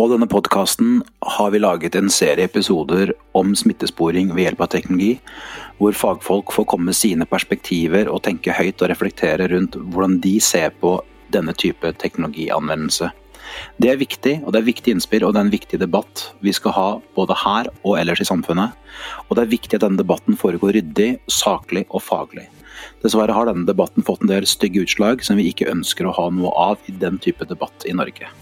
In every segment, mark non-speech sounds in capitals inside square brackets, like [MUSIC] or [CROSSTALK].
På denne podkasten har vi laget en serie episoder om smittesporing ved hjelp av teknologi, hvor fagfolk får komme med sine perspektiver og tenke høyt og reflektere rundt hvordan de ser på denne type teknologianvendelse. Det er viktig, og det er viktig innspill og det er en viktig debatt vi skal ha både her og ellers i samfunnet. Og det er viktig at denne debatten foregår ryddig, saklig og faglig. Dessverre har denne debatten fått en del stygge utslag som vi ikke ønsker å ha noe av i den type debatt i Norge.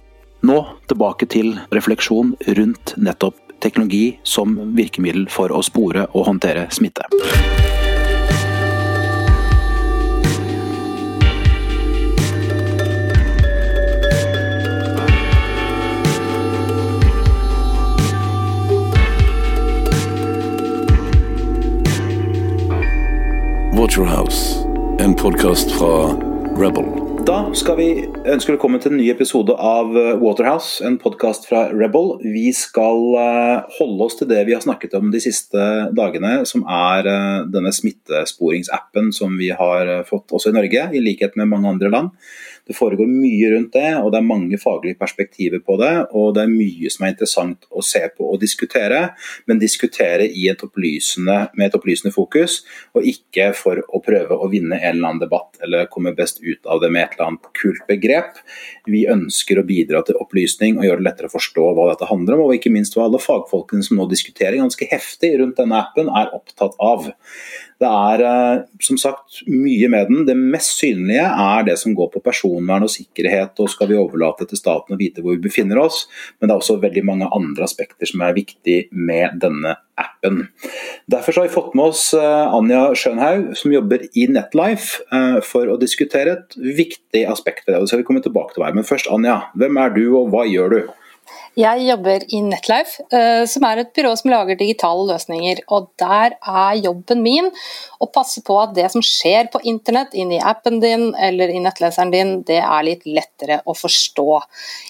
Nå tilbake til refleksjon rundt nettopp teknologi som virkemiddel for å spore og håndtere smitte. Waterhouse, en podkast fra Rebel. Da skal vi ønske velkommen til en ny episode av eh, Waterhouse, en podkast fra Rebel. Vi skal eh, holde oss til det vi har snakket om de siste dagene, som er eh, denne smittesporingsappen som vi har fått også i Norge, i likhet med mange andre land. Det foregår mye rundt det, og det er mange faglige perspektiver på det. Og det er mye som er interessant å se på og diskutere, men diskutere et med et opplysende fokus, og ikke for å prøve å vinne en eller annen debatt eller komme best ut av det med et eller annet kult begrep. Vi ønsker å bidra til opplysning og gjøre det lettere å forstå hva dette handler om, og ikke minst hva alle fagfolkene som nå diskuterer ganske heftig rundt denne appen, er opptatt av. Det er eh, som sagt mye med den. Det mest synlige er det som går på personvern og sikkerhet, og skal vi overlate til staten å vite hvor vi befinner oss. Men det er også veldig mange andre aspekter som er viktig med denne appen. Derfor har vi fått med oss eh, Anja Schönhaug, som jobber i Netlife, eh, for å diskutere et viktig aspekt ved det. Det skal vi komme tilbake til Meg. Men først, Anja, hvem er du, og hva gjør du? Jeg jobber i Netlife, eh, som er et byrå som lager digitale løsninger. og Der er jobben min å passe på at det som skjer på internett, inn i appen din eller i nettleseren din, det er litt lettere å forstå.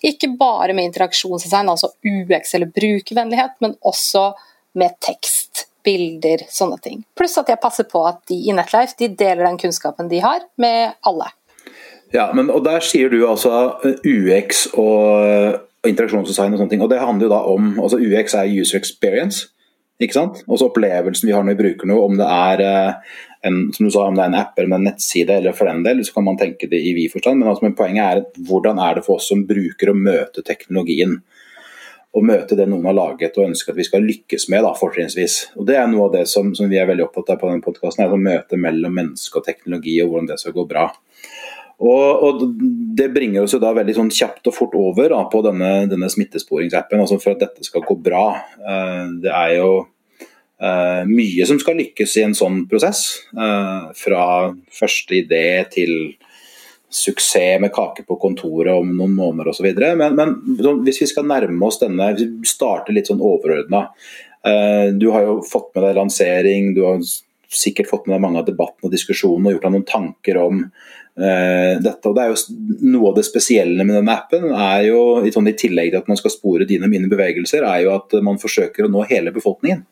Ikke bare med interaksjonsdesign, altså UX eller brukervennlighet, men også med tekst bilder, sånne ting. Pluss at jeg passer på at de i Netlife de deler den kunnskapen de har, med alle. Ja, men, og Der sier du altså UX og og interaksjonsdesign og sånne ting. Og det handler jo da om altså UX er user experience. ikke sant? Også opplevelsen vi har når vi bruker noe, om det er eh, en, som du sa, om det er en app eller en nettside, eller for den del, så kan man tenke det i vid forstand. Men, altså, men poenget er hvordan er det for oss som bruker å møte teknologien? Og møte det noen har laget og ønsker at vi skal lykkes med, da, fortrinnsvis. Og Det er noe av det som, som vi er veldig opptatt av på denne podkasten, møte mellom menneske og teknologi, og hvordan det skal gå bra. Og, og, Det bringer oss jo da veldig sånn kjapt og fort over da, på denne, denne smittesporingsappen, altså for at dette skal gå bra. Uh, det er jo uh, mye som skal lykkes i en sånn prosess. Uh, fra første idé til suksess med kake på kontoret om noen måneder osv. Men, men hvis vi skal nærme oss denne, hvis vi starter litt sånn overordna. Du har jo fått med deg lansering, du har sikkert fått med deg mange av debattene og diskusjonene og gjort deg noen tanker om dette. og det er jo Noe av det spesielle med denne appen, er jo, i, sånn, tillegg til at man skal spore dine og mine bevegelser, er jo at man forsøker å nå hele befolkningen.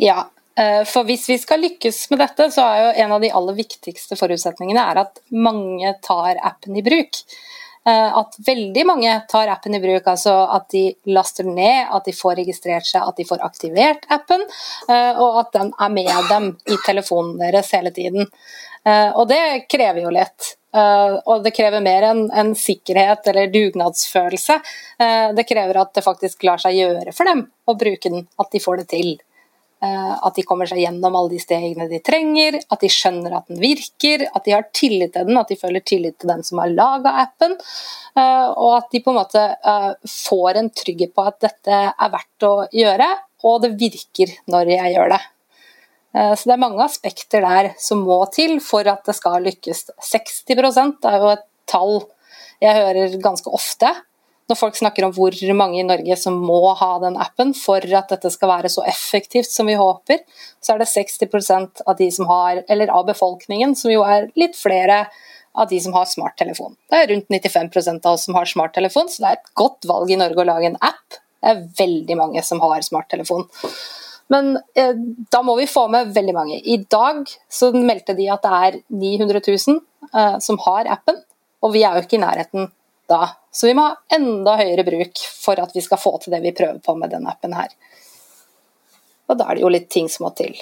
Ja, eh, for hvis vi skal lykkes med dette, så er jo en av de aller viktigste forutsetningene er at mange tar appen i bruk. Eh, at veldig mange tar appen i bruk. altså At de laster ned, at de får registrert seg, at de får aktivert appen. Eh, og at den er med dem i telefonen deres hele tiden. Eh, og det krever jo litt. Og det krever mer enn en sikkerhet eller dugnadsfølelse. Det krever at det faktisk lar seg gjøre for dem å bruke den, at de får det til. Eh, at de kommer seg gjennom alle de stegene de trenger, at de skjønner at den virker, at de har tillit til den, at de føler tillit til den som har laga appen. Eh, og at de på en måte eh, får en trygghet på at dette er verdt å gjøre, og det virker når jeg gjør det. Så det er mange aspekter der som må til for at det skal lykkes. 60% er jo et tall jeg hører ganske ofte når folk snakker om hvor mange i Norge som må ha den appen for at dette skal være så effektivt som vi håper, så er det 60% av de som har, eller av befolkningen, som jo er litt flere av de som har smarttelefon. Det er rundt 95% av oss som har smarttelefon, så det er et godt valg i Norge å lage en app. Det er veldig mange som har smarttelefon. Men eh, da må vi få med veldig mange. I dag så meldte de at det er 900 000 eh, som har appen, og vi er jo ikke i nærheten da Så vi må ha enda høyere bruk for at vi skal få til det vi prøver på med denne appen her. Og da er det jo litt ting som må til.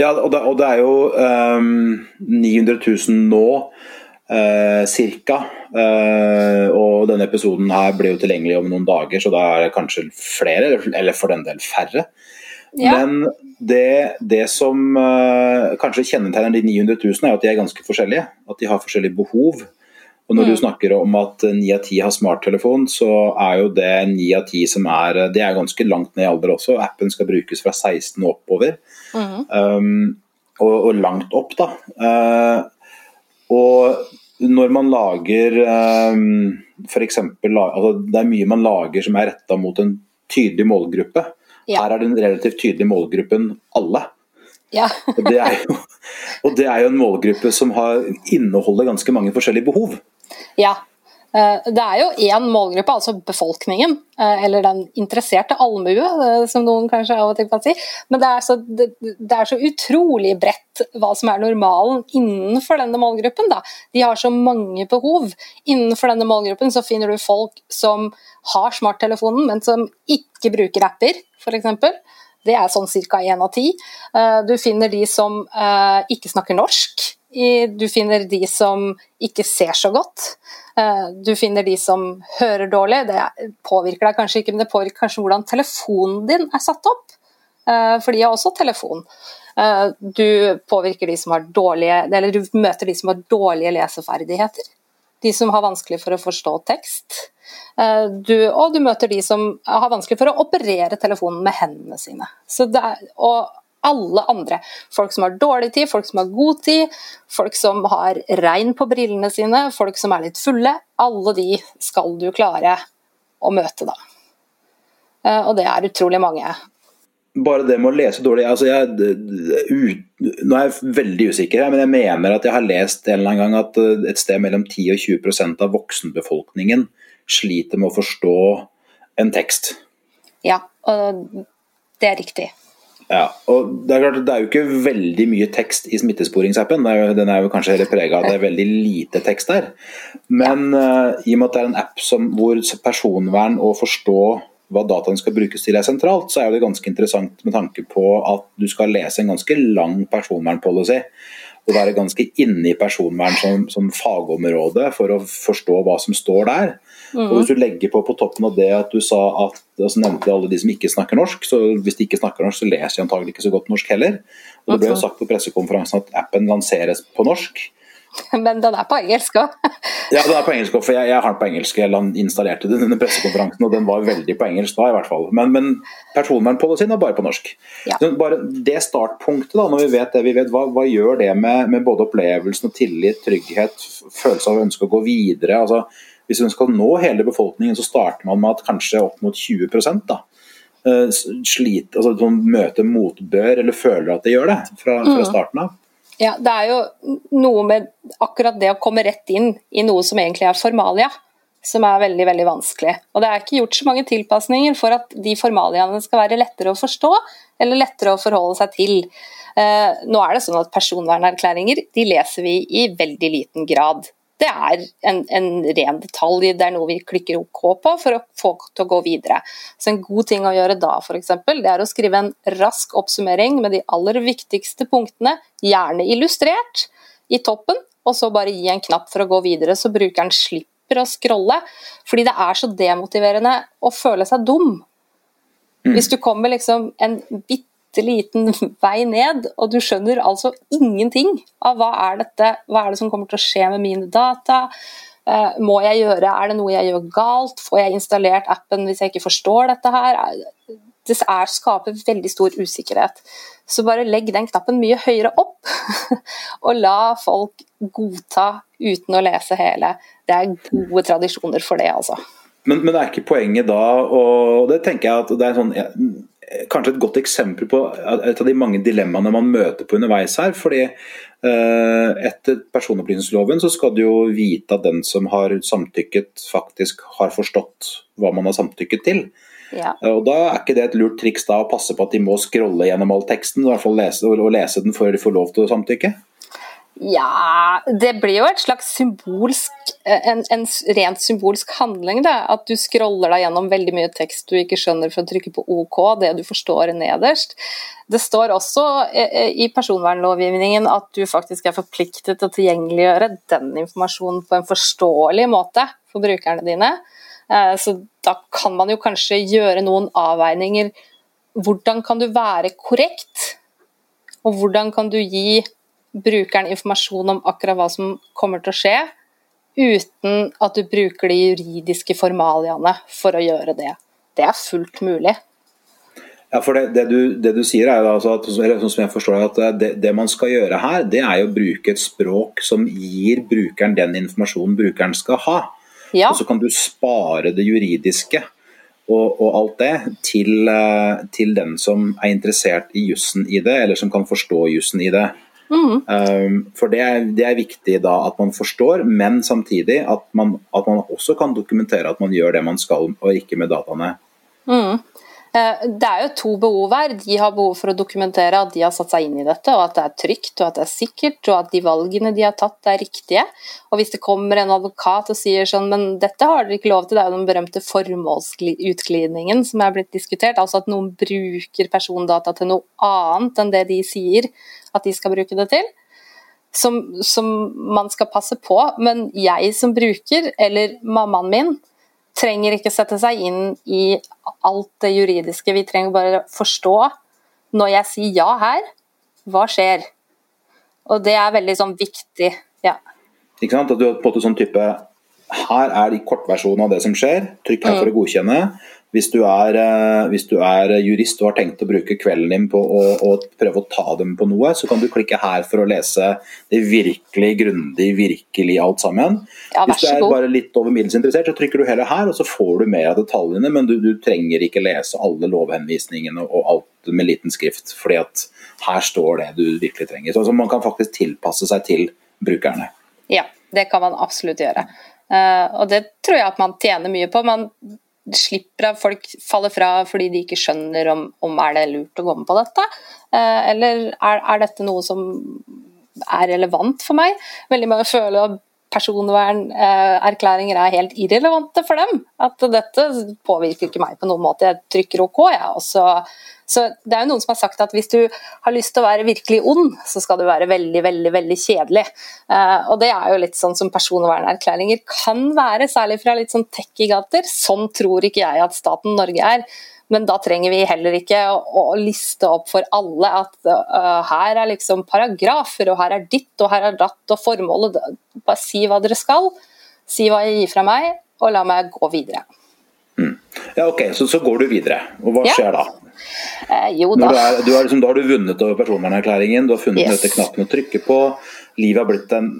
Ja, og det, og det er jo um, 900 000 nå, uh, cirka. Uh, og denne episoden her blir jo tilgjengelig om noen dager, så da er det kanskje flere, eller for den del færre. Ja. Men det, det som uh, kanskje kjennetegner de 900 000, er at de er ganske forskjellige. At de har forskjellige behov. Og når mm. du snakker om at ni av ti har smarttelefon, så er jo det ni av ti som er Det er ganske langt ned i alder også. Appen skal brukes fra 16 og oppover. Mm. Um, og, og, langt opp, da. Uh, og når man lager um, f.eks. Altså, det er mye man lager som er retta mot en tydelig målgruppe. Ja. Her er den relativt tydelige målgruppen alle. Ja. [LAUGHS] og, det jo, og, det er jo, en målgruppe som har, inneholder ganske mange forskjellige behov. Ja. Eh, det er jo én målgruppe, altså befolkningen, eh, eller den interesserte allmue, eh, som noen kanskje av og til kan si. Men det er, så, det, det er, så, utrolig bredt hva som er normalen innenfor denne målgruppen. Da. De har så mange behov. Innenfor denne målgruppen så finner du folk som har smarttelefonen, men som ikke bruker apper, f.eks. Det er sånn ca. én av ti. Du finner de som ikke snakker norsk du finner de som ikke ser så godt. Eh, du finner de som hører dårlig. Det påvirker deg kanskje ikke, men det påvirker kanskje hvordan telefonen din er satt opp. Eh, for de har også telefon. Eh, du påvirker de som har dårlige, eller du møter de som har dårlige leseferdigheter. De som har vanskelig for å forstå tekst. Du, og du møter de som har vanskelig for å operere telefonen med hendene sine. Så det Er, og alle andre. Folk som har dårlig tid, folk som har god tid, folk som har regn på brillene sine, folk som er litt fulle. Alle de skal du klare å møte, da. Eh, og det er utrolig mange. Bare det med å lese dårlig altså jeg, ut, Nå er jeg veldig usikker, her, men jeg mener at jeg har lest en eller annen gang at eh, et sted mellom 10 og 20% av voksenbefolkningen sliter med å forstå en tekst. Ja, og det er riktig. Ja, og Det er klart, det er jo ikke veldig mye tekst i smittesporingsappen. Den er jo kanskje heller prega av at det er veldig lite tekst der. Men uh, i og med at det er en app som, hvor personvern og forstå hva dataen skal brukes til er sentralt, så er det ganske interessant med tanke på at du skal lese en ganske lang personvernpolicy. Og være ganske inne i personvern som, som fagområde for å forstå hva som står der. Og Hvis du legger på på toppen av det at du sa at altså nevnte alle de som ikke snakker norsk, så hvis de ikke snakker norsk, så leser de antagelig ikke så godt norsk heller. Og Det ble jo sagt på pressekonferansen at appen lanseres på norsk. [LAUGHS] Men den er på engelsk òg? [LAUGHS] ja, den er på engelsk òg, for jeg, jeg, har den på engelsk. Jeg installerte den under pressekonferansen, og den var veldig på engelsk da, i hvert fall. Men, men personvernpolicyen er bare på norsk. Ja. bare Det startpunktet, da, når vi vet det vi vet, hva, hva gjør det med, med, både opplevelsen og tillit, trygghet, følelse av å ønske å gå videre? altså hvis man skal nå hele befolkningen, så starter man med at kanskje opp mot 20 da, eh, sliter, altså, møter motbør eller føler at de gjør det fra, fra mm. starten av. Ja, Det er jo noe med akkurat det å komme rett inn i noe som egentlig er formalia, som er veldig veldig vanskelig. Og Det er ikke gjort så mange tilpasninger for at de formaliaene skal være lettere å forstå eller lettere å forholde seg til. Eh, nå er det sånn at Personvernerklæringer de leser vi i veldig liten grad det er en, en, ren detalj, det er noe vi klikker OK på for å få til å gå videre. Så En god ting å gjøre da for eksempel, det er å skrive en rask oppsummering med de aller viktigste punktene, gjerne illustrert, i toppen, og så bare gi en knapp for å gå videre, så brukeren slipper å scrolle. Fordi det er så demotiverende å føle seg dum. Hvis du kommer liksom en bitte bitte liten vei ned, og du skjønner altså ingenting av hva er dette, hva er det som kommer til å skje med mine data. Uh, må jeg gjøre, Er det noe jeg gjør galt? Får jeg installert appen hvis jeg ikke forstår dette her? Det er, skaper veldig stor usikkerhet. Så bare legg den knappen mye høyere opp, [LAUGHS] og la folk godta uten å lese hele. Det er gode tradisjoner for det, altså. Men, men det er ikke poenget da, og det tenker jeg at det er sånn kanskje et godt eksempel på et av de mange dilemmaene man møter på underveis her. fordi uh, Etter personopplysningsloven så skal du jo vite at den som har samtykket, faktisk har forstått hva man har samtykket til. Ja. Og Da er ikke det et lurt triks da å passe på at de må scrolle gjennom all teksten i hvert fall lese, og lese den før de får lov til å samtykke? Ja, det blir jo et slags symbolsk en, en rent symbolsk handling. Da. At du scroller deg gjennom veldig mye tekst du ikke skjønner for å trykke på OK, det du forstår nederst. Det står også i personvernlovgivningen at du faktisk er forpliktet til å tilgjengeliggjøre den informasjonen på en forståelig måte for brukerne dine. Eh, så da kan man jo kanskje gjøre noen avveininger. Hvordan kan du være korrekt, og hvordan kan du gi brukeren informasjon om akkurat hva som kommer til å skje, uten at du bruker de juridiske formaliene for å gjøre det. Det er fullt mulig. Ja, for det, det, du, det du, sier er altså at, sånn som jeg forstår at det, det, man skal gjøre her, det er å bruke et språk som gir brukeren den informasjonen brukeren skal ha. Ja. Og så kan du spare det juridiske og, og alt det til, eh, til, den som er interessert i jussen i det, eller som kan forstå jussen i det. Mm. Um, for det er, det er, viktig da at man forstår, men samtidig at man, at man, også kan dokumentere at man gjør det man skal, og ikke med dataene. Mm. Eh, det er jo to behov her. De har behov for å dokumentere at de har satt seg inn i dette, og at det er trygt og at det er sikkert, og at de valgene de har tatt er riktige. Og hvis det kommer en advokat og sier sånn, men dette har dere ikke lov til, det er jo den berømte formålsutglidningen som er blitt diskutert, altså at noen bruker persondata til noe annet enn det de sier at de skal bruke det til. Som, som man skal passe på, men jeg som bruker, eller mammaen min, trenger ikke sette seg inn i alt det juridiske. Vi trenger bare forstå når jeg sier ja her, hva skjer? Og det er veldig sånn viktig. Ja. Ikke sant? At du har på en måte sånn type Her er kortversjonen av det som skjer. Trykk her for å mm. godkjenne. Hvis du, er, eh, hvis du, er, jurist og har tenkt å bruke kvelden din på å, å, prøve å ta dem på noe, så kan du klikke her for å lese det virkelig grundig, virkelig alt sammen. Ja, hvis du er bare litt over middels interessert, så trykker du heller her, og så får du mer av detaljene, men du, du trenger ikke lese alle lovhenvisningene og alt med liten skrift, fordi at her står det du virkelig trenger. Så altså, man kan faktisk tilpasse seg til brukerne. Ja, det kan man absolutt gjøre. Uh, og det tror jeg at man tjener mye på. Man slipper at folk faller fra fordi de ikke skjønner om, om er det lurt å gå med på dette, uh, eller er, er, dette noe som er relevant for meg? Veldig mange føler at personvernerklæringer er helt irrelevante for dem. At dette påvirker ikke meg på noen måte. Jeg trykker OK, jeg. Også. så det er jo noen som har sagt at hvis du har lyst til å være virkelig ond, så skal du være veldig, veldig veldig kjedelig. Uh, og det er jo litt sånn som personvernerklæringer kan være, særlig fra litt sånn tech-giganter. Sånn tror ikke jeg at staten Norge er. Men da trenger vi heller ikke å, å liste opp for alle at uh, her er liksom paragrafer, og her er ditt, og her er datt, og formålet Bare si hva dere skal. Si hva jeg gir fra meg, og la meg gå videre. Mm. Ja, ok, så, så går du videre. Og hva ja. skjer da? Eh, jo da. Er, du er liksom, da har du vunnet over personvernerklæringen, du har funnet yes. dette knappen å trykke på. Livet en,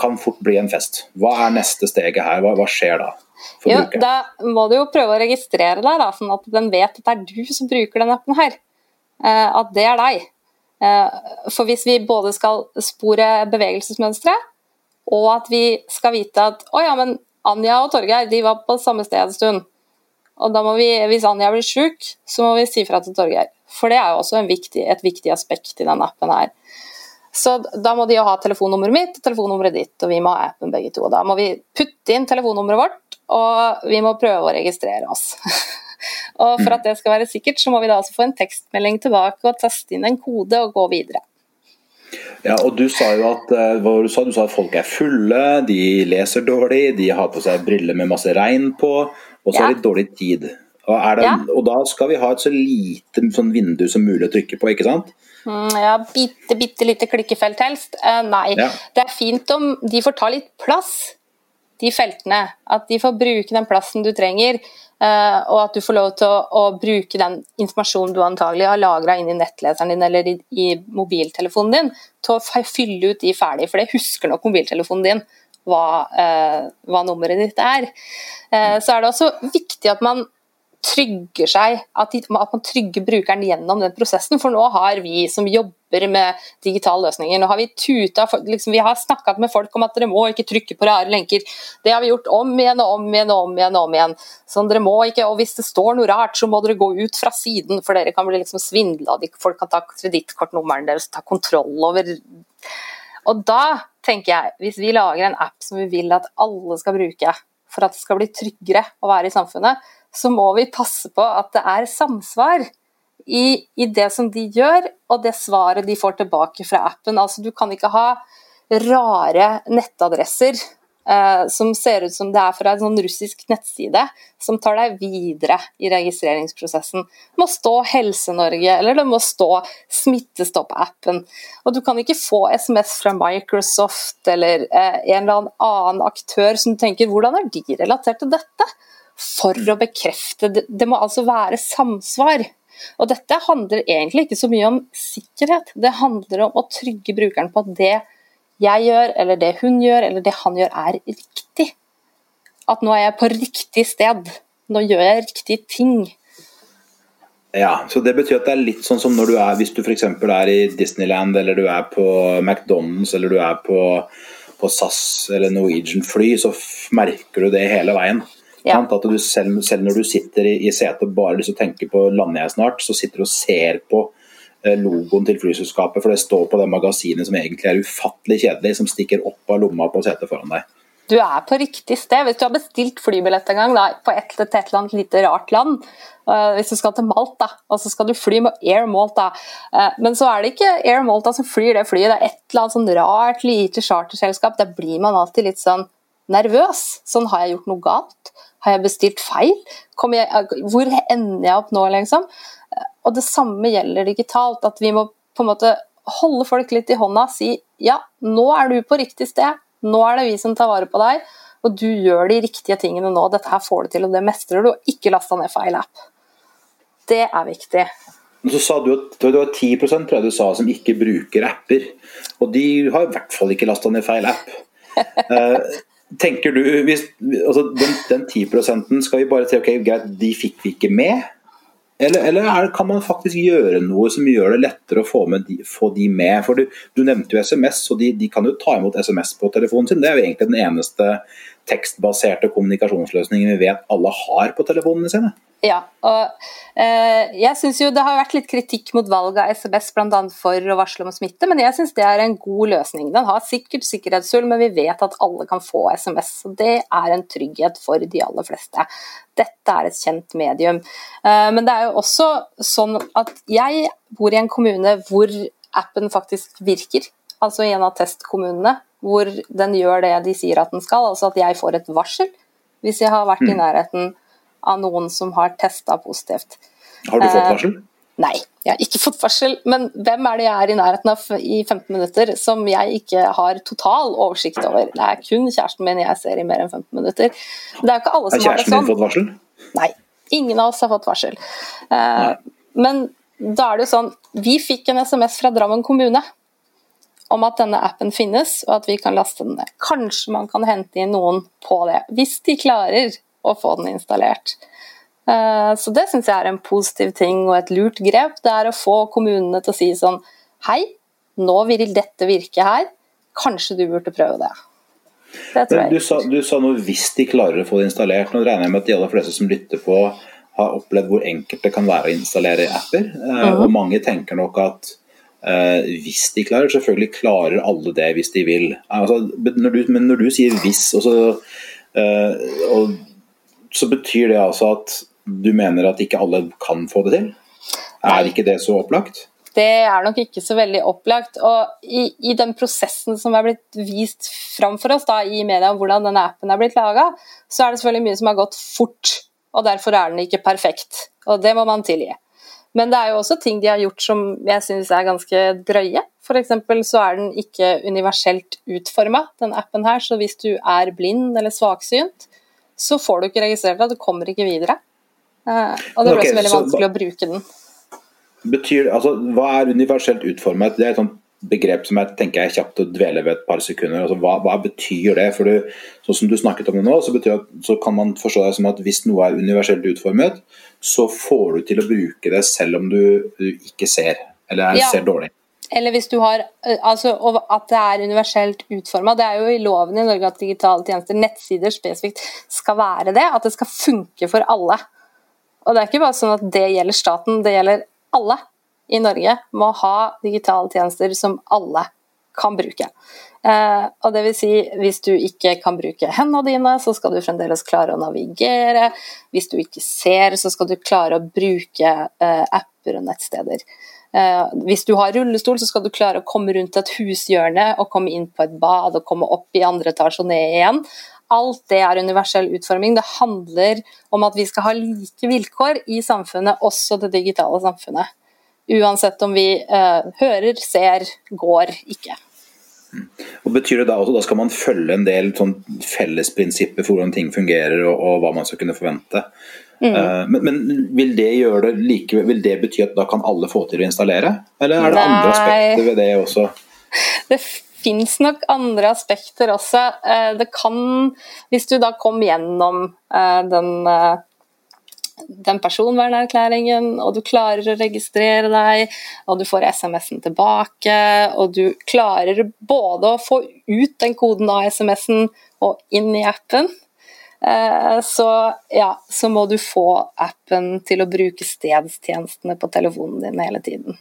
kan fort bli en fest. Hva er neste steget her? Hva, hva skjer da? Jo, da må du jo prøve å registrere deg, da, sånn at den vet at det er du som bruker denne appen her. Eh, at det er deg. Eh, for hvis vi både skal spore bevegelsesmønstre, og at vi skal vite at å ja, men Anja og Torgeir de var på samme sted en stund. Og da må vi, Hvis Anja blir syk, så må vi si fra til Torgeir. For det er jo også viktig, et viktig aspekt i denne appen her. Så da må de jo ha telefonnummeret mitt og telefonnummeret ditt, og vi må ha appen begge to. Da må vi putte inn telefonnummeret vårt, og vi må prøve å registrere oss. [LAUGHS] og For at det skal være sikkert, så må vi da også få en tekstmelding tilbake og taste inn en kode og gå videre. Ja, og Du sa jo at, eh, du sa? Du sa at folk er fulle, de leser dårlig, de har på seg briller med masse regn på og så ja. litt dårlig tid. Og, det, ja. og, da skal vi ha et så lite sånn vindu som mulig å trykke på, ikke sant? Mm, ja, bitte, bitte lite klikkefelt helst. Uh, nei, ja. det er fint om de får ta litt plass, de feltene. At de får bruke den plassen du trenger. Uh, og at du får lov til å, å, bruke den informasjonen du antagelig har lagra i nettleseren din eller i, i, mobiltelefonen din, til å fylle ut de ferdig, for det husker nok mobiltelefonen din hva, uh, hva nummeret ditt er. Så er det også viktig at man trygger seg, at, de, at, man trygger brukeren gjennom den prosessen. For nå har vi som jobber med digitale løsninger, nå har vi tuta liksom, Vi har snakket med folk om at dere må ikke trykke på rare lenker. Det har vi gjort om igjen og om igjen og om igjen. og om igjen. Sånn, dere må ikke, og Hvis det står noe rart, så må dere gå ut fra siden, for dere kan bli liksom svindla. Folk kan ta kredittkortnummeren deres, ta kontroll over Og da tenker jeg, hvis vi lager en app som vi vil at alle skal bruke for at det skal bli tryggere å være i samfunnet, så må vi passe på at det er samsvar i, i det som de gjør, og det svaret de får tilbake fra appen. Altså, du kan ikke ha rare nettadresser eh, som ser ut som det er fra en sånn russisk nettside, som tar deg videre i registreringsprosessen. Det må stå Helse-Norge, eller det må stå Smittestopp-appen. Og du kan ikke få SMS fra Microsoft eller eh, en eller annen aktør som tenker hvordan er de relatert til dette? For å bekrefte det, det må altså være samsvar. Og dette handler egentlig ikke så mye om sikkerhet, det handler om å trygge brukeren på at det jeg gjør, eller det hun gjør, eller det han gjør, er riktig. At nå er jeg på riktig sted. Nå gjør jeg riktige ting. Ja, så det betyr at det er litt sånn som når du er, hvis du f.eks. er i Disneyland, eller du er på McDonald's, eller du er på, på SAS eller Norwegian fly, så merker du det hele veien. Ja. At du selv, selv, når du sitter i, i setet bare lyst til å tenke på lander jeg snart, så sitter du og ser på eh, logoen til flyselskapet, for det står på det magasinet som egentlig er ufattelig kjedelig, som stikker opp av lomma på setet foran deg. Du er på riktig sted. Hvis du har bestilt flybillett en gang da, på et, et, eller annet lite rart land, uh, hvis du skal til Malta, og så skal du fly med Air Malta, uh, men så er det ikke Air Malta som flyr det flyet, det er et eller annet sånn rart lite charterselskap. Da blir man alltid litt sånn nervøs. Sånn har jeg gjort noe galt? Har jeg bestilt feil? Jeg, hvor ender jeg opp nå, liksom? Og det samme gjelder digitalt. At vi må på en måte holde folk litt i hånda si ja, nå er du på riktig sted. Nå er det vi som tar vare på deg, og du gjør de riktige tingene nå. Dette her får du til, og det mestrer du. Og ikke lasta ned feil app. Det er viktig. Men så sa du at det var 10 tror du sa, som ikke bruker apper. Og de har i hvert fall ikke lasta ned feil app. [LAUGHS] Tenker du, hvis, altså den, den 10 skal vi bare si ok, greit, de fikk vi ikke med? Eller, eller er, kan man faktisk gjøre noe som gjør det lettere å få, de, få de med? For Du, du nevnte jo SMS, og de, de, kan jo ta imot SMS på telefonen sin. Det er jo egentlig den eneste tekstbaserte kommunikasjonsløsningen vi vet alle har på telefonene sine. Ja, og eh, jeg synes jo Det har vært litt kritikk mot valget av SMS bl.a. for å varsle om smitte, men jeg syns det er en god løsning. Den har sikkert sikkerhetshull, men vi vet at alle kan få SMS. og Det er en trygghet for de aller fleste. Dette er et kjent medium. Eh, men det er jo også sånn at jeg bor i en kommune hvor appen faktisk virker. Altså i en av testkommunene, hvor den gjør det de sier at den skal. Altså at jeg får et varsel hvis jeg har vært i mm. nærheten av noen som har testa positivt. Har du fått eh, varsel? Nei, jeg har ikke fått varsel. Men hvem er det jeg er i nærheten av i 15 minutter som jeg ikke har total oversikt over? Det er kun kjæresten min jeg ser i mer enn 15 minutter. Det er ikke alle som har det sånn. Har kjæresten din fått varsel? Nei, ingen av oss har fått varsel. Uh, men da er det jo sånn, vi fikk en SMS fra Drammen kommune om at denne appen finnes, og at vi kan laste den ned. Kanskje man kan hente inn noen på det, hvis de klarer å få den installert. Eh, så det syns jeg er en positiv ting og et lurt grep. Det er å få kommunene til å si sånn Hei, nå vil dette virke her. Kanskje du burde prøve det. det du, sa, du sa noe 'hvis de klarer å få det installert'. Nå regner jeg med at de aller fleste som lytter på, har opplevd hvor enkelt det kan være å installere apper. Mm. Og mange tenker nok at Uh, hvis de klarer. Selvfølgelig klarer alle det hvis de vil. Altså, når du, men når du sier 'hvis', og så, uh, og så betyr det altså at du mener at ikke alle kan få det til? Er ikke det så opplagt? Det er nok ikke så veldig opplagt. Og i, i den prosessen som er blitt vist fram for oss da, i media om hvordan denne appen er blitt laga, så er det selvfølgelig mye som har gått fort. Og derfor er den ikke perfekt. Og det må man tilgi. Men det er jo også ting de har gjort som jeg syns er ganske drøye. F.eks. så er den ikke universelt utforma, den appen her. Så hvis du er blind eller svaksynt, så får du ikke registrert deg, du kommer ikke videre. Uh, og det blir okay, også veldig vanskelig å bruke den. Betyr, altså, hva er universelt utformet? Det er et sånt begrep som jeg tenker er kjapt å dvele ved et par sekunder. Altså, hva, hva, betyr det? For du, sånn som du snakket om det nå, så, betyr, så kan man forstå det som at hvis noe er universelt utformet, så får du til å bruke det selv om du, du ikke ser, eller ja. ser dårlig. Eller hvis du har eh, altså, At det er universelt utforma. Det er jo i loven i Norge at digitale tjenester, nettsider spesifikt, skal være det. At det skal funke for alle. Og det er ikke bare sånn at det gjelder staten, det gjelder alle i Norge. Må ha digitale tjenester som alle kan bruke. Eh, og det vil si, hvis du ikke kan bruke hendene dine, så skal du fremdeles klare å navigere. Hvis du ikke ser, så skal du klare å bruke eh, apper og nettsteder. Eh, hvis du har rullestol, så skal du klare å komme rundt et hushjørne og komme inn på et bad og komme opp i andre etasje og ned igjen. Alt det er universell utforming. Det handler om at vi skal ha like vilkår i samfunnet, også det digitale samfunnet. Uansett om vi eh, hører, ser, går, ikke. Og betyr det Da også, da skal man følge en del sånn fellesprinsipper for hvordan ting fungerer og, og hva man skal kunne forvente. Mm. Uh, men, men, vil det gjøre det like, vil det bety at da kan alle få til å installere? Eller er det Nei. andre aspekter ved det også? Det fins nok andre aspekter også. Uh, det kan, hvis du da kom gjennom uh, den den personvernerklæringen, og du klarer å registrere deg, og du får SMS-en tilbake, og du klarer både å få ut den koden av SMS-en og inn i appen, eh, så, ja, så må du få appen til å bruke stedstjenestene på telefonen din hele tiden.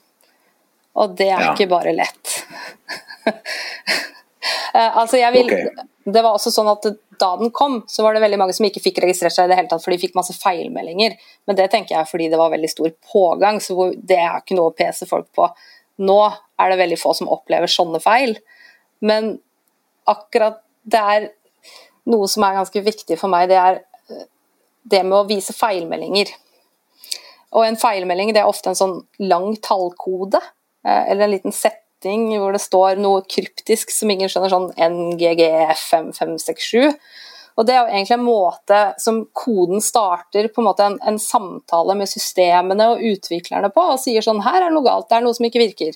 Og det er ja. ikke bare lett. [LAUGHS] Eh, altså, jeg vil okay. Det var også sånn at da den kom, så var det veldig mange som ikke fikk registrert seg i det hele tatt, for de fikk masse feilmeldinger. Men det tenker jeg fordi det var veldig stor pågang, så det er ikke noe å pese folk på. Nå er det veldig få som opplever sånne feil, men akkurat det er noe som er ganske viktig for meg, det er eh, det med å vise feilmeldinger. Og en feilmelding det er ofte en sånn lang tallkode, eh, eller en liten setting hvor det står noe kryptisk som ingen skjønner, sånn NGGF5567. Og Det er jo egentlig en måte som koden starter på en måte en, en, samtale med systemene og utviklerne på, og sier sånn her er det noe galt, det er noe som ikke virker.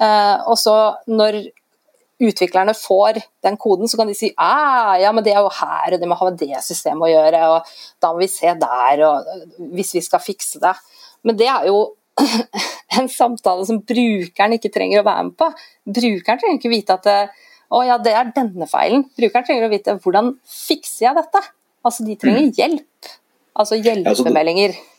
Uh, og så når utviklerne får den koden, så kan de si ah, ja, men det er jo her, og det må ha med det systemet å gjøre, og da må vi se der, og hvis vi skal fikse det. Men det er jo [CLEARS THROAT] en samtale som brukeren ikke trenger å være med på. Brukeren trenger ikke vite at å ja, det er denne feilen. Brukeren trenger å vite hvordan fikser jeg dette? Altså de trenger mm. hjelp. Altså hjelpemeldinger. Ja,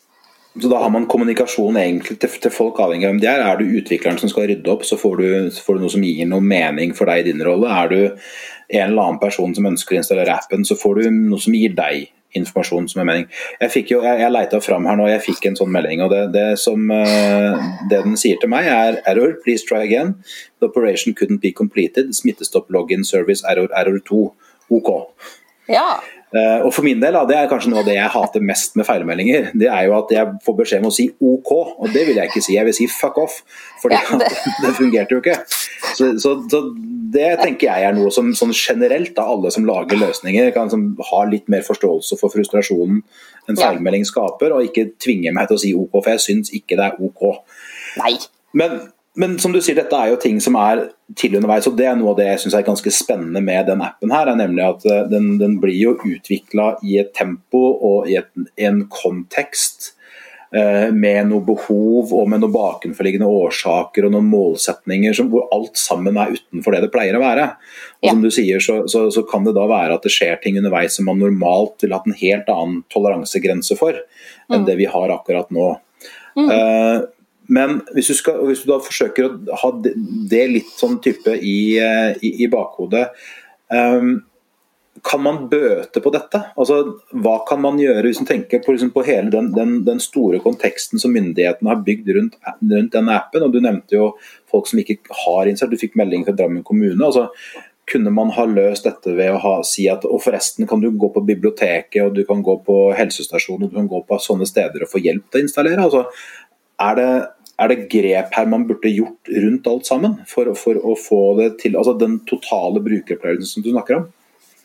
så da har man kommunikasjon egentlig til, til, folk avhengig av hvem de er. Er du utvikleren som skal rydde opp, så får du, så får du, noe som gir noe mening for deg i din rolle. Er du en eller annen person som ønsker å installere appen, så får du noe som gir deg informasjon som er mening. Jeg fikk jo, jeg, jeg leita fram her nå, jeg fikk en sånn melding. og Det, det som uh, det den sier til meg, er error, please try again. The operation couldn't be completed. Smittestopp login service error, error 2. OK. Ja. Uh, og for min del, det er kanskje noe av det jeg hater mest med feilmeldinger. Det er jo at jeg får beskjed om å si OK, og det vil jeg ikke si. Jeg vil si fuck off, for ja, [LAUGHS] det... det fungerte jo ikke. Så, så, så, det tenker jeg er noe som sånn generelt av alle som lager løsninger, kan som har litt mer forståelse for frustrasjonen en feilmelding skaper, og ikke tvinge meg til å si OK, for jeg syns ikke det er OK. Nei. Men men som du sier, dette er jo ting som er til underveis, og det er noe av det jeg syns er ganske spennende med den appen. her, er nemlig at eh, Den, den blir jo utvikla i et tempo og i et, en kontekst eh, med noe behov og med noen bakenforliggende årsaker og noen målsetninger som, hvor alt sammen er utenfor det det pleier å være. Og Som du sier, så, så, så, kan det da være at det skjer ting underveis som man normalt ville hatt en helt annen toleransegrense for enn mm. det vi har akkurat nå. Mm. Uh, men hvis du, skal, hvis du, da forsøker å ha det litt sånn type i, eh, i, i bakhodet um, Kan man bøte på dette? Altså, hva kan man gjøre hvis man tenker på, liksom, på hele den, den, den, store konteksten som myndighetene har bygd rundt, rundt denne appen? og Du nevnte jo folk som ikke har innsett, du fikk melding fra Drammen kommune. altså kunne man ha løst dette ved å ha, si at og forresten kan du gå på biblioteket og du kan gå på helsestasjonen og du kan gå på sånne steder og få hjelp til å installere? Altså, er det, er det grep her man burde gjort rundt alt sammen for, for å få det til altså den totale brukeropplevelsen som du snakker om?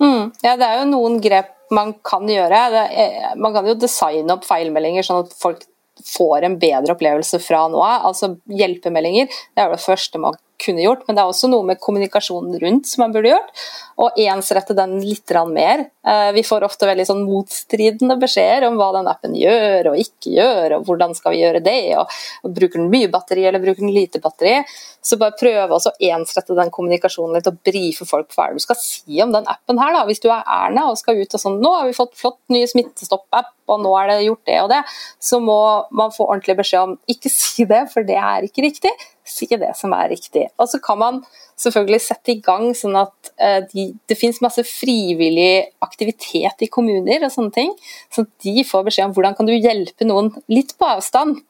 Mm, ja, det er jo noen grep man kan gjøre. Er, man kan jo designe opp feilmeldinger sånn at folk får en bedre opplevelse fra nå av. Altså hjelpemeldinger, det er det første man kunne gjort, men det er også noe med kommunikasjonen rundt som man burde gjort. Og ensrette den litt mer. Eh, vi får ofte veldig sånn motstridende beskjeder om hva den appen gjør og ikke gjør, og hvordan skal vi gjøre det. og Bruker den mye batteri eller bruker den lite batteri? Så bare prøve å ensrette den kommunikasjonen litt og brife folk hva du skal si om den appen her. da. Hvis du er Erna og skal ut og sånn Nå har vi fått flott ny smittestopp-app, og nå er det gjort det og det, så må man få ordentlig beskjed om ikke si det, for det er ikke riktig. Si det som er riktig. Og så kan man selvfølgelig sette i gang sånn at uh, de, det finnes masse frivillig aktivitet i kommuner og sånne ting, så de får beskjed om hvordan kan du hjelpe noen litt på avstand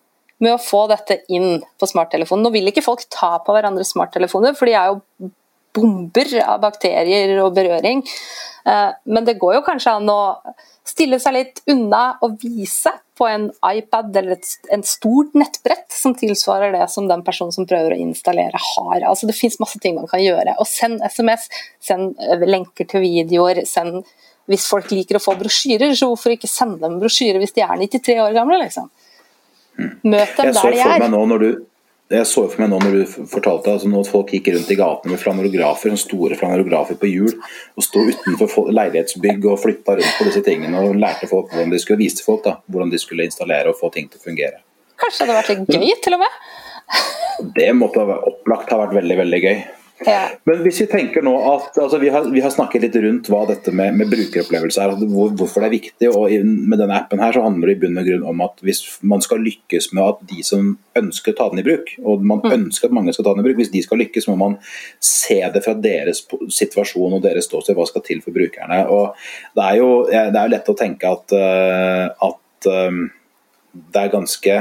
med å få dette inn på smarttelefonen. Nå vil ikke folk ta på hverandres smarttelefoner, for de er jo bomber av bakterier og berøring. Eh, men det går jo kanskje an å stille seg litt unna og vise på en iPad eller et en stort nettbrett som tilsvarer det som den personen som prøver å installere har. Altså Det finnes masse ting man kan gjøre. Og Send SMS, send eh, lenker til videoer. send Hvis folk liker å få brosjyrer, så hvorfor ikke sende dem brosjyre hvis de er 93 år gamle? liksom? Møt dem der de er. Du, jeg så for meg nå når du fortalte altså at folk gikk rundt i gatene med flanerografer, store flanerografer på hjul, og sto utenfor leilighetsbygg og flytta rundt på disse tingene og lærte folk hvordan de skulle vise folk da, hvordan de skulle installere og få ting til å fungere. Kanskje det hadde vært litt gøy, til og med? Det måtte opplagt ha vært veldig, veldig gøy. Ja. Men hvis vi tenker nå at altså vi, har, vi, har, snakket litt rundt hva dette med, med brukeropplevelse er, hvor, hvorfor det er viktig. og Med denne appen her så handler det i bunn og grunn om at hvis man skal lykkes med at de som ønsker å ta den i bruk, og man mm. ønsker at mange skal ta den i bruk, hvis de skal lykkes, må man se det fra deres situasjon og deres ståsted, hva skal til for brukerne. og Det er jo, det er jo lett å tenke at, eh, at eh, det er ganske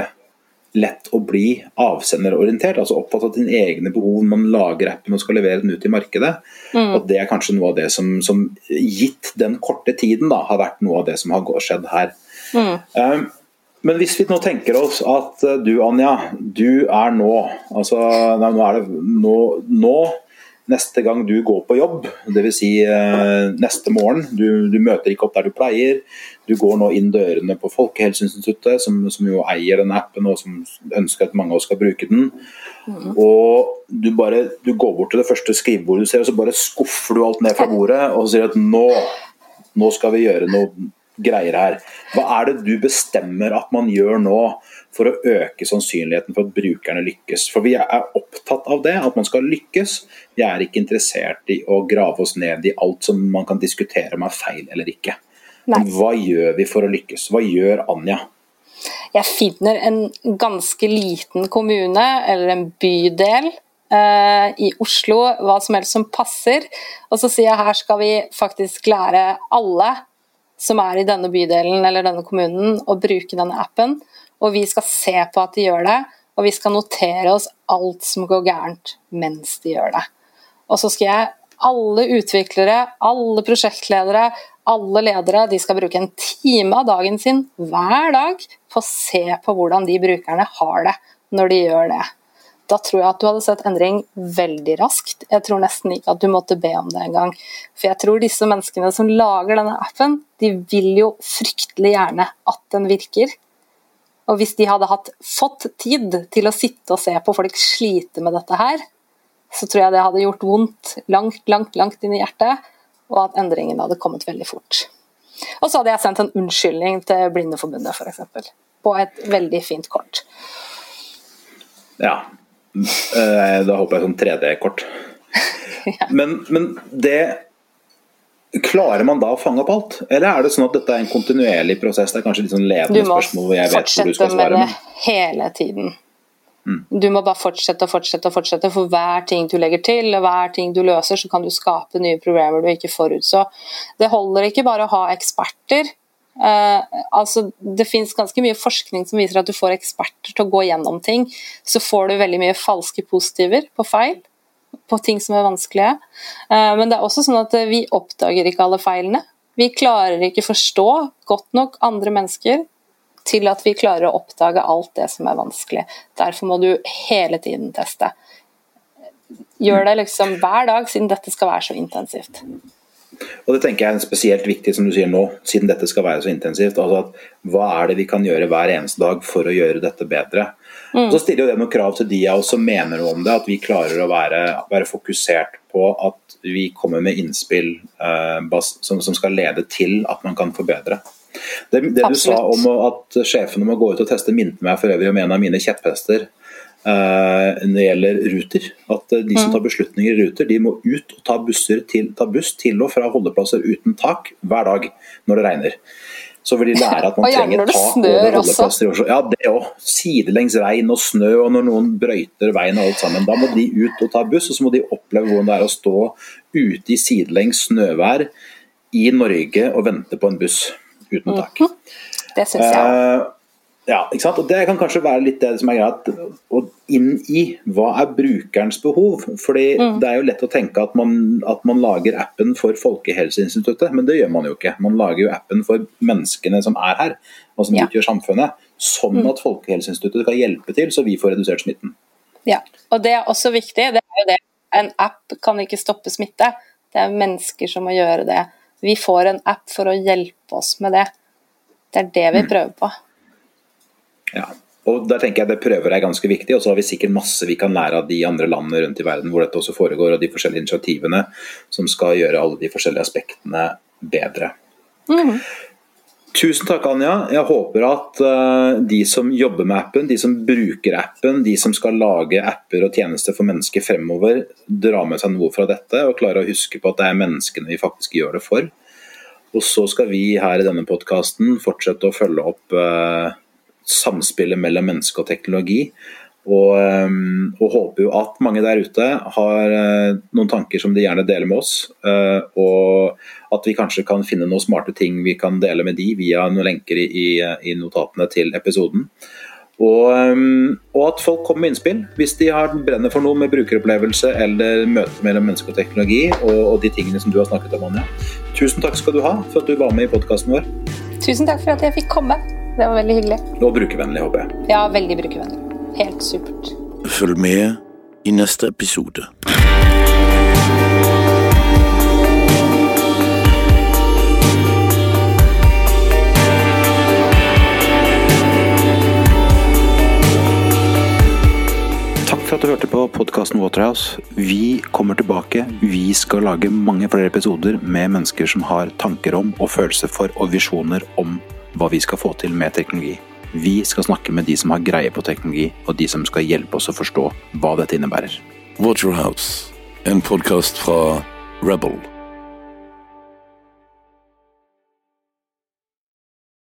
lett å bli avsenderorientert, altså opptatt av dine egne behov man lager appen og skal levere den ut i markedet. Mm. Og Det er kanskje noe av det som, som, gitt den korte tiden, da, har vært noe av det som har skjedd her. Mm. Um, men hvis vi nå tenker oss at uh, du Anja, du er nå altså nei, nå, er det, nå, nå neste gang du går på jobb, dvs. Si, eh, neste morgen. Du, du, møter ikke opp der du pleier. Du går nå inn dørene på Folkehelseinstituttet, som, som jo eier den appen og som ønsker at mange av oss skal bruke den. Mm. Og du, bare, du går bort til det første skrivebordet du ser, og så bare skuffer du alt ned fra bordet og sier at nå, nå skal vi gjøre noe greier her. Hva er det du bestemmer at man gjør nå for å øke sannsynligheten for at brukerne lykkes? For vi er opptatt av det, at man skal lykkes. Vi er ikke interessert i å grave oss ned i alt som man kan diskutere om er feil eller ikke. Nei. Hva gjør vi for å lykkes? Hva gjør Anja? Jeg finner en ganske liten kommune eller en bydel eh, i Oslo, hva som helst som passer. Og så sier jeg her skal vi faktisk lære alle som er i denne bydelen eller denne kommunen, å bruke denne appen. Og vi skal se på at de gjør det, og vi skal notere oss alt som går gærent mens de gjør det. Og så skal jeg alle utviklere, alle prosjektledere, alle ledere de skal bruke en time av dagen sin hver dag på å se på hvordan de brukerne har det når de gjør det da tror jeg at du hadde sett endring veldig raskt. Jeg tror nesten ikke at du måtte be om det engang. For jeg tror disse menneskene som lager denne appen, de vil jo fryktelig gjerne at den virker. Og hvis de hadde hatt, fått tid til å sitte og se på folk slite med dette her, så tror jeg det hadde gjort vondt langt, langt, langt inn i hjertet, og at endringen hadde kommet veldig fort. Og så hadde jeg sendt en unnskyldning til Blindeforbundet, f.eks. På et veldig fint kort. Ja, Eh, da håper jeg sånn 3D-kort. [LAUGHS] men, men, det Klarer man da å fange opp alt, eller er det sånn at dette er en kontinuerlig prosess? Det er kanskje litt sånn ledende spørsmål hvor jeg vet hvor du skal svare. Du må fortsette med det hele tiden. Mm. Du må bare fortsette og fortsette og fortsette. For hver ting du legger til, og hver ting du løser, så kan du skape nye problemer du ikke forutså. Det holder ikke bare å ha eksperter. Uh, altså, det finnes ganske mye forskning som viser at du får eksperter til å gå gjennom ting. Så får du veldig mye falske positiver på feil, på ting som er vanskelige. Uh, men det er også sånn at vi oppdager ikke alle feilene. Vi klarer ikke forstå godt nok andre mennesker til at vi klarer å oppdage alt det som er vanskelig. Derfor må du hele tiden teste. Gjør det liksom hver dag, siden dette skal være så intensivt. Og Det tenker jeg er spesielt viktig som du sier nå, siden dette skal være så intensivt. altså at Hva er det vi kan gjøre hver eneste dag for å gjøre dette bedre? Mm. Og så stiller jo det noen krav til de av oss som mener noe om det, at vi klarer å være, være fokusert på at vi kommer med innspill uh, som, som, skal lede til at man kan forbedre. Det, det du sa om at sjefene må gå ut og teste, minte meg for øvrig om en av mine kjepphester. Uh, når det gjelder Ruter. At uh, de som mm. tar beslutninger i Ruter, de må ut og ta, til, ta, buss til og fra holdeplasser uten tak hver dag når det regner. så vil de lære at man [LAUGHS] trenger tak over holdeplasser i Oslo. Ja, det òg. Sidelengs regn og snø, og når noen brøyter veien og alt sammen. Da må de ut og ta buss, og så må de oppleve hvordan det er å stå ute i sidelengs snøvær i Norge og vente på en buss uten tak. Det syns jeg. Eh, ja, ikke sant? Og Det kan kanskje være litt det som er greia, og inn i hva er brukerens behov. Fordi Det er jo lett å tenke at man, at man lager appen for Folkehelseinstituttet, men det gjør man jo ikke. Man lager jo appen for menneskene som er her, og som Ja. utgjør samfunnet. Sånn at Folkehelseinstituttet kan hjelpe til, så vi får redusert smitten. Ja, og det er også viktig. Det er jo det. En app kan ikke stoppe smitte. Det er mennesker som må gjøre det. Vi får en app for å hjelpe oss med det. Det er det vi prøver på. Ja. Og der tenker jeg Det prøver er ganske viktig, og så har vi sikkert masse vi kan lære av de andre landene rundt i verden hvor dette også foregår, og de forskjellige initiativene som skal gjøre alle de forskjellige aspektene bedre. Tusen takk, Anja. Jeg håper at uh, de som jobber med appen, de som bruker appen, de som skal lage apper og tjenester for mennesker fremover, drar med seg noe fra dette og klarer å huske på at det er menneskene vi faktisk gjør det for. Og så skal vi her i denne podkasten fortsette å følge opp eh, samspillet mellom menneske og teknologi. Og, eh, og håper jo at mange der ute har eh, noen tanker som de gjerne deler med oss. eh, og at vi kanskje kan finne noen smarte ting vi kan dele med de via noen lenker i, i, notatene til episoden. Og, um, og at folk kommer med innspill hvis de har brenner for noe med brukeropplevelse eller møte mellom menneske og teknologi, og, og de tingene som du har snakket om, Anja. Tusen takk skal du ha for at du var med i podkasten vår. Tusen takk for at jeg fikk komme. Det var veldig hyggelig. Og brukervennlig, håper jeg. Ja, veldig brukervennlig. Helt supert. Følg med i neste episode. Takk for at du hørte på podkasten Waterhouse. Vi kommer tilbake. Vi skal lage mange flere episoder med mennesker som har tanker om og følelser for og visjoner om hva vi skal få til med teknologi. Vi skal snakke med de som har greie på teknologi, og de som skal hjelpe oss å forstå hva dette innebærer. Watch Your House, en podkast fra Rebel.